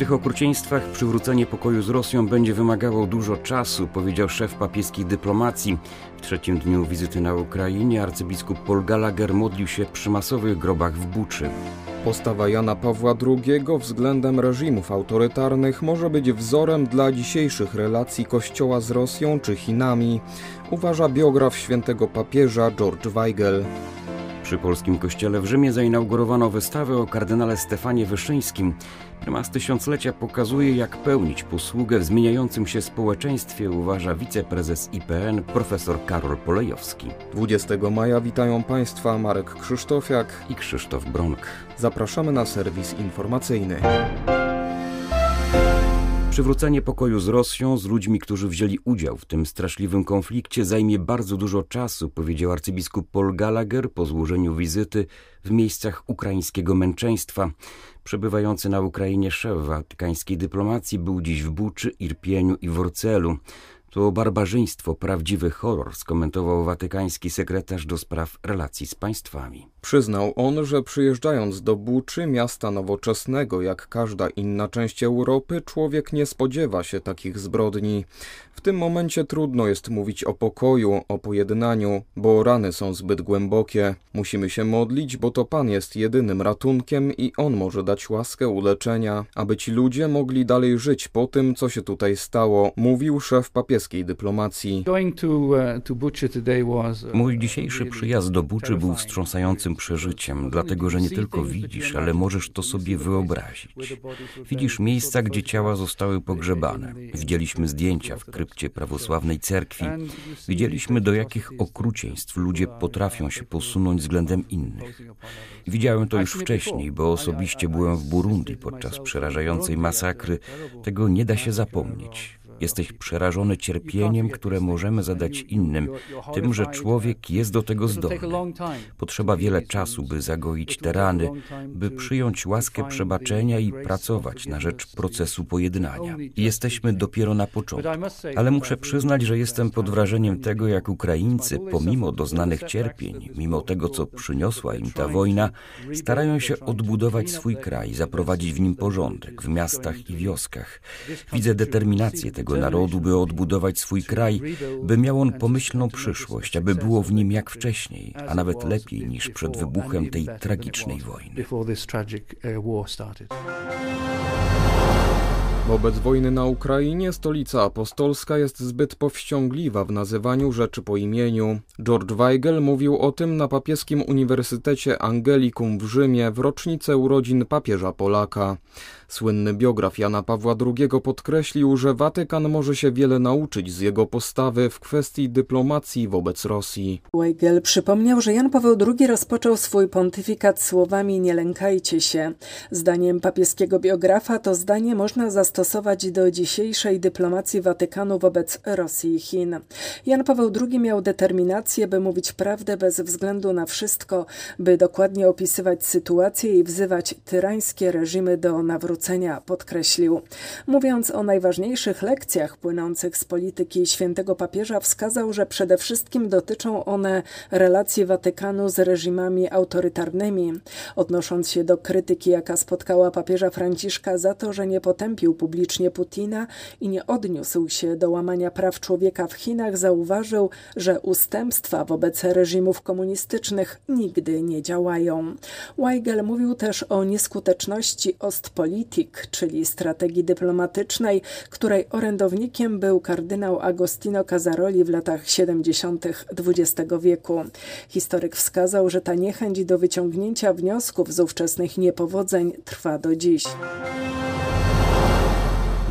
Tych okrucieństwach przywrócenie pokoju z Rosją będzie wymagało dużo czasu, powiedział szef papieskiej dyplomacji. W trzecim dniu wizyty na Ukrainie arcybiskup Paul Gallagher modlił się przy masowych grobach w Buczy. Postawa Jana Pawła II względem reżimów autorytarnych może być wzorem dla dzisiejszych relacji Kościoła z Rosją czy Chinami, uważa biograf świętego papieża George Weigel. Przy polskim kościele w Rzymie zainaugurowano wystawę o kardynale Stefanie Wyszyńskim. Prymas tysiąclecia pokazuje, jak pełnić posługę w zmieniającym się społeczeństwie, uważa wiceprezes IPN profesor Karol Polejowski. 20 maja witają Państwa Marek Krzysztofiak i Krzysztof Bronk. Zapraszamy na serwis informacyjny. Przywrócenie pokoju z Rosją, z ludźmi, którzy wzięli udział w tym straszliwym konflikcie, zajmie bardzo dużo czasu, powiedział arcybiskup Paul Gallagher po złożeniu wizyty w miejscach ukraińskiego męczeństwa. Przebywający na Ukrainie szef watykańskiej dyplomacji był dziś w Buczy, Irpieniu i Worcelu. To barbarzyństwo, prawdziwy horror, skomentował watykański sekretarz do spraw relacji z państwami. Przyznał on, że przyjeżdżając do Buczy, miasta nowoczesnego, jak każda inna część Europy, człowiek nie spodziewa się takich zbrodni. W tym momencie trudno jest mówić o pokoju, o pojednaniu, bo rany są zbyt głębokie. Musimy się modlić, bo to Pan jest jedynym ratunkiem i On może dać łaskę uleczenia, aby ci ludzie mogli dalej żyć po tym, co się tutaj stało, mówił szef dyplomacji. Uh, Mój dzisiejszy przyjazd do Buczy był wstrząsającym przeżyciem, dlatego że nie tylko widzisz, ale możesz to sobie wyobrazić. Widzisz miejsca, gdzie ciała zostały pogrzebane. Widzieliśmy zdjęcia w krypcie prawosławnej cerkwi. Widzieliśmy, do jakich okrucieństw ludzie potrafią się posunąć względem innych. Widziałem to już wcześniej, bo osobiście byłem w Burundi podczas przerażającej masakry. Tego nie da się zapomnieć. Jesteś przerażony cierpieniem, które możemy zadać innym, tym, że człowiek jest do tego zdolny. Potrzeba wiele czasu, by zagoić te rany, by przyjąć łaskę przebaczenia i pracować na rzecz procesu pojednania. Jesteśmy dopiero na początku. Ale muszę przyznać, że jestem pod wrażeniem tego, jak Ukraińcy, pomimo doznanych cierpień, mimo tego, co przyniosła im ta wojna, starają się odbudować swój kraj, zaprowadzić w nim porządek w miastach i wioskach. Widzę determinację tego narodu, by odbudować swój kraj, by miał on pomyślną przyszłość, aby było w nim jak wcześniej, a nawet lepiej niż przed wybuchem tej tragicznej wojny. Wobec wojny na Ukrainie stolica apostolska jest zbyt powściągliwa w nazywaniu rzeczy po imieniu. George Weigel mówił o tym na papieskim Uniwersytecie Angelicum w Rzymie w rocznicę urodzin papieża Polaka. Słynny biograf Jana Pawła II podkreślił, że Watykan może się wiele nauczyć z jego postawy w kwestii dyplomacji wobec Rosji. Weigel przypomniał, że Jan Paweł II rozpoczął swój pontyfikat słowami nie lękajcie się. Zdaniem papieskiego biografa to zdanie można zastosować do dzisiejszej dyplomacji Watykanu wobec Rosji i Chin. Jan Paweł II miał determinację, by mówić prawdę bez względu na wszystko, by dokładnie opisywać sytuację i wzywać tyrańskie reżimy do nawrócenia podkreślił. Mówiąc o najważniejszych lekcjach płynących z polityki świętego papieża, wskazał, że przede wszystkim dotyczą one relacji Watykanu z reżimami autorytarnymi. Odnosząc się do krytyki, jaka spotkała papieża Franciszka za to, że nie potępił publicznie Putina i nie odniósł się do łamania praw człowieka w Chinach, zauważył, że ustępstwa wobec reżimów komunistycznych nigdy nie działają. Weigel mówił też o nieskuteczności Ostpolitik, czyli strategii dyplomatycznej, której orędownikiem był kardynał Agostino Casaroli w latach 70. XX wieku. Historyk wskazał, że ta niechęć do wyciągnięcia wniosków z ówczesnych niepowodzeń trwa do dziś.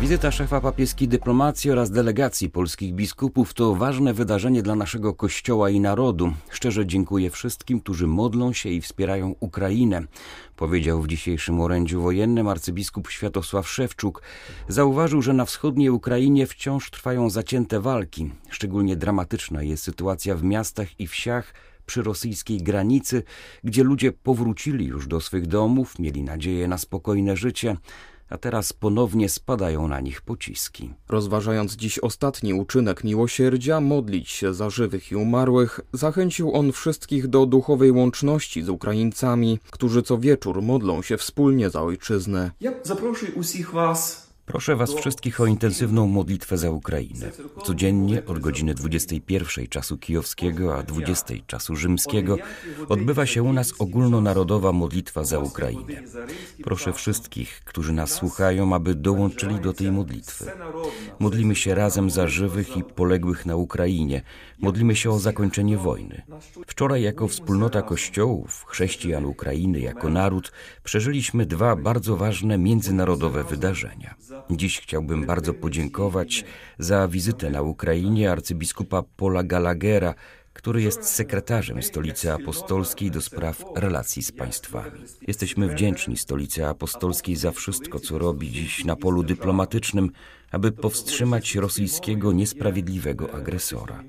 Wizyta szefa papieskiej dyplomacji oraz delegacji polskich biskupów to ważne wydarzenie dla naszego Kościoła i narodu. Szczerze dziękuję wszystkim, którzy modlą się i wspierają Ukrainę, powiedział w dzisiejszym orędziu wojennym arcybiskup Światosław Szewczuk. Zauważył, że na wschodniej Ukrainie wciąż trwają zacięte walki. Szczególnie dramatyczna jest sytuacja w miastach i wsiach, przy rosyjskiej granicy, gdzie ludzie powrócili już do swych domów, mieli nadzieję na spokojne życie, a teraz ponownie spadają na nich pociski. Rozważając dziś ostatni uczynek miłosierdzia, modlić się za żywych i umarłych, zachęcił on wszystkich do duchowej łączności z Ukraińcami, którzy co wieczór modlą się wspólnie za ojczyznę. Ja zaproszę wszystkich was Proszę Was wszystkich o intensywną modlitwę za Ukrainę. Codziennie od godziny 21 czasu kijowskiego, a 20 czasu rzymskiego odbywa się u nas ogólnonarodowa modlitwa za Ukrainę. Proszę wszystkich, którzy nas słuchają, aby dołączyli do tej modlitwy. Modlimy się razem za żywych i poległych na Ukrainie. Modlimy się o zakończenie wojny. Wczoraj jako wspólnota kościołów, chrześcijan Ukrainy, jako naród, przeżyliśmy dwa bardzo ważne międzynarodowe wydarzenia. Dziś chciałbym bardzo podziękować za wizytę na Ukrainie arcybiskupa Paula Gallaghera, który jest sekretarzem Stolicy Apostolskiej do spraw relacji z państwami. Jesteśmy wdzięczni Stolicy Apostolskiej za wszystko, co robi dziś na polu dyplomatycznym, aby powstrzymać rosyjskiego niesprawiedliwego agresora.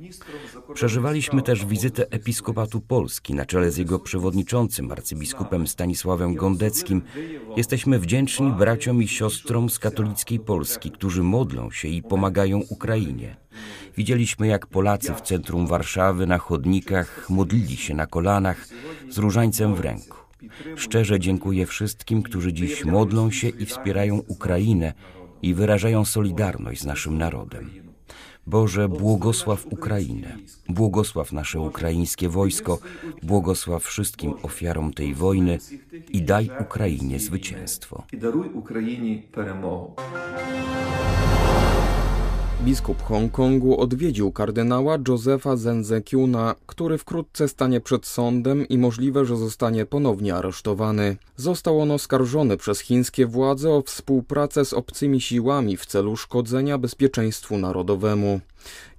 Przeżywaliśmy też wizytę Episkopatu Polski na czele z jego przewodniczącym arcybiskupem Stanisławem Gondeckim. Jesteśmy wdzięczni braciom i siostrom z katolickiej Polski, którzy modlą się i pomagają Ukrainie. Widzieliśmy, jak Polacy w centrum Warszawy na chodnikach modlili się na kolanach z różańcem w ręku. Szczerze dziękuję wszystkim, którzy dziś modlą się i wspierają Ukrainę i wyrażają solidarność z naszym narodem. Boże, błogosław Ukrainę, błogosław nasze ukraińskie wojsko, błogosław wszystkim ofiarom tej wojny i daj Ukrainie zwycięstwo. I daruj Ukrainie перемогу. Biskup Hongkongu odwiedził kardynała Josefa Zenzekiuna, który wkrótce stanie przed sądem i możliwe, że zostanie ponownie aresztowany. Został on oskarżony przez chińskie władze o współpracę z obcymi siłami w celu szkodzenia bezpieczeństwu narodowemu.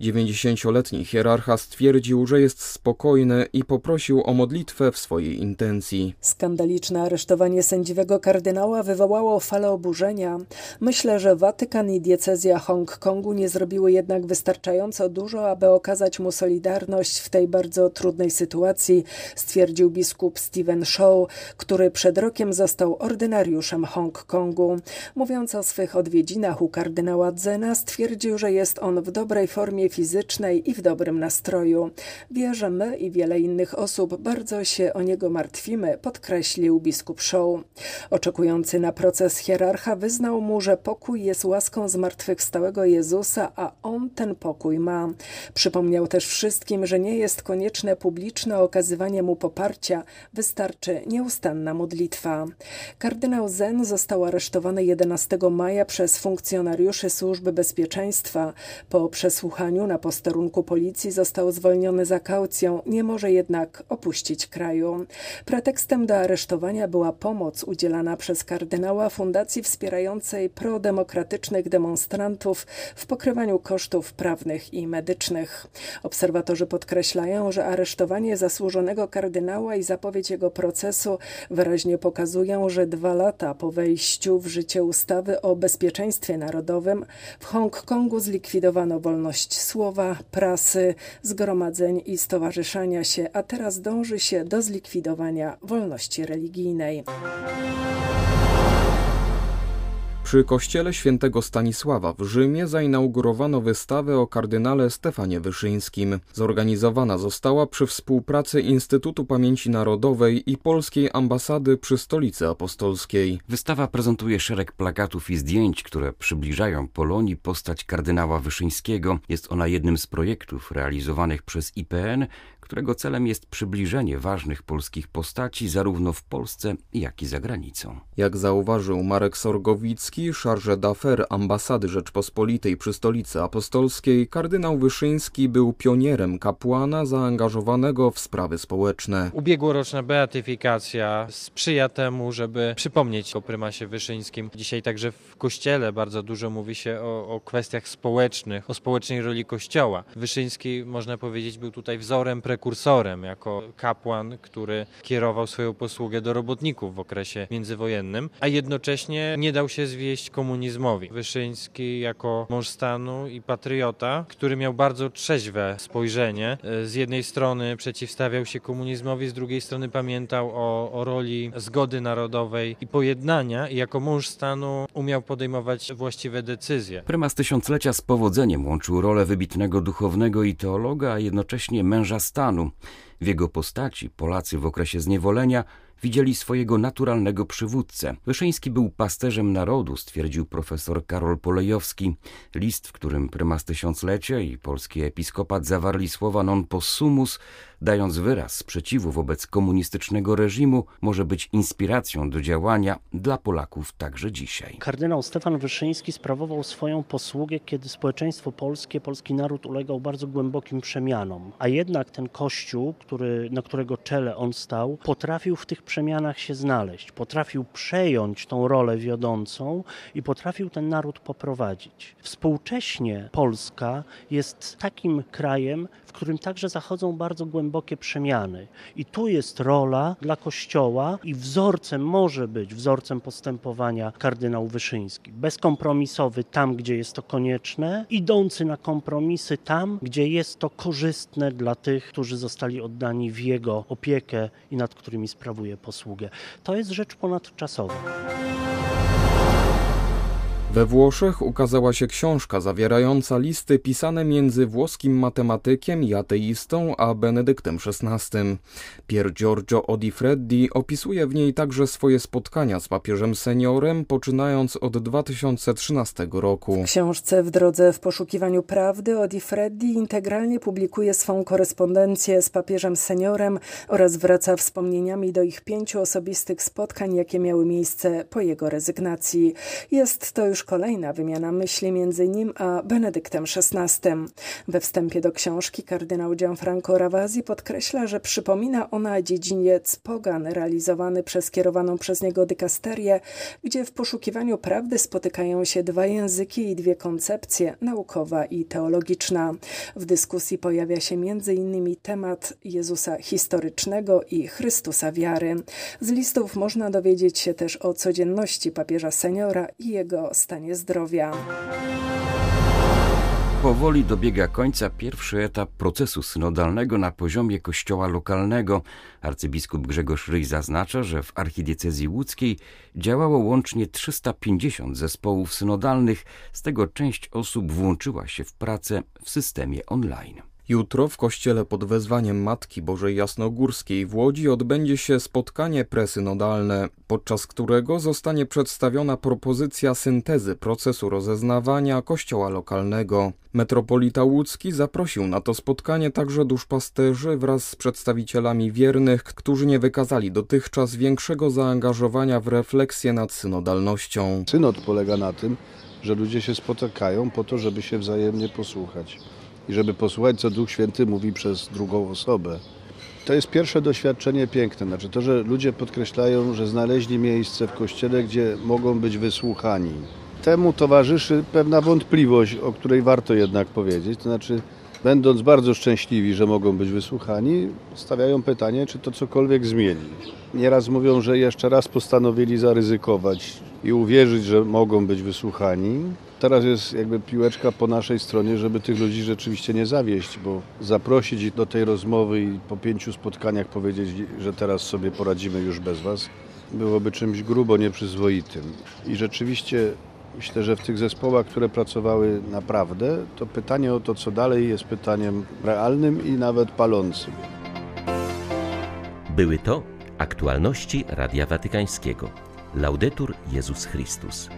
90-letni hierarcha stwierdził, że jest spokojny i poprosił o modlitwę w swojej intencji. Skandaliczne aresztowanie sędziwego kardynała wywołało falę oburzenia. Myślę, że Watykan i diecezja Hongkongu nie zrobiły jednak wystarczająco dużo, aby okazać mu solidarność w tej bardzo trudnej sytuacji, stwierdził biskup Stephen Shaw, który przed rokiem został ordynariuszem Hongkongu. Mówiąc o swych odwiedzinach u kardynała Dzena, stwierdził, że jest on w dobrej formie fizycznej i w dobrym nastroju. Wie, że my i wiele innych osób bardzo się o niego martwimy, podkreślił biskup Shaw. Oczekujący na proces hierarcha wyznał mu, że pokój jest łaską zmartwychwstałego Jezusa, a on ten pokój ma. Przypomniał też wszystkim, że nie jest konieczne publiczne okazywanie mu poparcia, wystarczy nieustanna modlitwa. Kardynał Zen został aresztowany 11 maja przez funkcjonariuszy służby bezpieczeństwa. Po przesłuchaniu na posterunku policji został zwolniony za kaucją, nie może jednak opuścić kraju. Pretekstem do aresztowania była pomoc udzielana przez kardynała fundacji wspierającej prodemokratycznych demonstrantów w pokrywaniu kosztów prawnych i medycznych. Obserwatorzy podkreślają, że aresztowanie zasłużonego kardynała i zapowiedź jego procesu wyraźnie pokazują, że dwa lata po wejściu w życie ustawy o bezpieczeństwie narodowym w Hongkongu zlikwidowano wolność słowa, prasy, zgromadzeń i stowarzyszania się, a teraz dąży się do zlikwidowania wolności religijnej. Przy kościele świętego Stanisława w Rzymie zainaugurowano wystawę o kardynale Stefanie Wyszyńskim. Zorganizowana została przy współpracy Instytutu Pamięci Narodowej i Polskiej Ambasady przy Stolicy Apostolskiej. Wystawa prezentuje szereg plakatów i zdjęć, które przybliżają Polonii postać kardynała Wyszyńskiego. Jest ona jednym z projektów realizowanych przez IPN, którego celem jest przybliżenie ważnych polskich postaci zarówno w Polsce, jak i za granicą. Jak zauważył Marek Sorgowicki, charge d'affaires ambasady Rzeczpospolitej przy Stolicy Apostolskiej, kardynał Wyszyński był pionierem kapłana zaangażowanego w sprawy społeczne. Ubiegłoroczna beatyfikacja sprzyja temu, żeby przypomnieć o prymasie Wyszyńskim. Dzisiaj także w kościele bardzo dużo mówi się o, o kwestiach społecznych, o społecznej roli kościoła. Wyszyński, można powiedzieć, był tutaj wzorem, prekursorem prekursorem, jako kapłan, który kierował swoją posługę do robotników w okresie międzywojennym, a jednocześnie nie dał się zwieść komunizmowi. Wyszyński jako mąż stanu i patriota, który miał bardzo trzeźwe spojrzenie. Z jednej strony przeciwstawiał się komunizmowi, z drugiej strony pamiętał o, o roli zgody narodowej i pojednania i jako mąż stanu umiał podejmować właściwe decyzje. Prymas Tysiąclecia z powodzeniem łączył rolę wybitnego duchownego i teologa, a jednocześnie męża stanu. W jego postaci Polacy w okresie zniewolenia widzieli swojego naturalnego przywódcę. Wyszyński był pasterzem narodu, stwierdził profesor Karol Polejowski. List, w którym prymas tysiąclecie i polski episkopat zawarli słowa non possumus, dając wyraz sprzeciwu wobec komunistycznego reżimu, może być inspiracją do działania dla Polaków także dzisiaj. Kardynał Stefan Wyszyński sprawował swoją posługę, kiedy społeczeństwo polskie, polski naród ulegał bardzo głębokim przemianom. A jednak ten kościół, który, na którego czele on stał, potrafił w tych przemianach się znaleźć, potrafił przejąć tą rolę wiodącą i potrafił ten naród poprowadzić. Współcześnie Polska jest takim krajem, w którym także zachodzą bardzo głębokie przemiany. I tu jest rola dla Kościoła i wzorcem może być, wzorcem postępowania kardynał Wyszyński. Bezkompromisowy tam, gdzie jest to konieczne, idący na kompromisy tam, gdzie jest to korzystne dla tych, którzy zostali oddani w jego opiekę i nad którymi sprawuje posługę. To jest rzecz ponadczasowa. We Włoszech ukazała się książka zawierająca listy pisane między włoskim matematykiem i ateistą a Benedyktem XVI. Pier Giorgio Odifreddi opisuje w niej także swoje spotkania z papieżem seniorem, poczynając od 2013 roku. W książce W drodze w poszukiwaniu prawdy Odifreddi integralnie publikuje swą korespondencję z papieżem seniorem oraz wraca wspomnieniami do ich pięciu osobistych spotkań, jakie miały miejsce po jego rezygnacji. Jest to już już kolejna wymiana myśli między nim a Benedyktem XVI. We wstępie do książki kardynał Gianfranco Ravasi podkreśla, że przypomina ona dziedziniec pogan realizowany przez kierowaną przez niego dykasterię, gdzie w poszukiwaniu prawdy spotykają się dwa języki i dwie koncepcje, naukowa i teologiczna. W dyskusji pojawia się m.in. temat Jezusa historycznego i Chrystusa wiary. Z listów można dowiedzieć się też o codzienności papieża seniora i jego stanie zdrowia. Powoli dobiega końca pierwszy etap procesu synodalnego na poziomie kościoła lokalnego. Arcybiskup Grzegorz Ryj zaznacza, że w archidiecezji łódzkiej działało łącznie 350 zespołów synodalnych, z tego część osób włączyła się w pracę w systemie online. Jutro w kościele pod wezwaniem Matki Bożej Jasnogórskiej w Łodzi odbędzie się spotkanie presynodalne, podczas którego zostanie przedstawiona propozycja syntezy procesu rozeznawania kościoła lokalnego. Metropolita Łódzki zaprosił na to spotkanie także duszpasterzy wraz z przedstawicielami wiernych, którzy nie wykazali dotychczas większego zaangażowania w refleksję nad synodalnością. Synod polega na tym, że ludzie się spotykają po to, żeby się wzajemnie posłuchać i żeby posłuchać, co Duch Święty mówi przez drugą osobę. To jest pierwsze doświadczenie piękne, znaczy to, że ludzie podkreślają, że znaleźli miejsce w kościele, gdzie mogą być wysłuchani. Temu towarzyszy pewna wątpliwość, o której warto jednak powiedzieć, to znaczy będąc bardzo szczęśliwi, że mogą być wysłuchani, stawiają pytanie, czy to cokolwiek zmieni. Nieraz mówią, że jeszcze raz postanowili zaryzykować i uwierzyć, że mogą być wysłuchani. Teraz jest jakby piłeczka po naszej stronie, żeby tych ludzi rzeczywiście nie zawieść, bo zaprosić ich do tej rozmowy i po pięciu spotkaniach powiedzieć, że teraz sobie poradzimy już bez was, byłoby czymś grubo nieprzyzwoitym. I rzeczywiście myślę, że w tych zespołach, które pracowały naprawdę, to pytanie o to, co dalej, jest pytaniem realnym i nawet palącym. Były to aktualności Radia Watykańskiego. Laudetur Jezus Chrystus.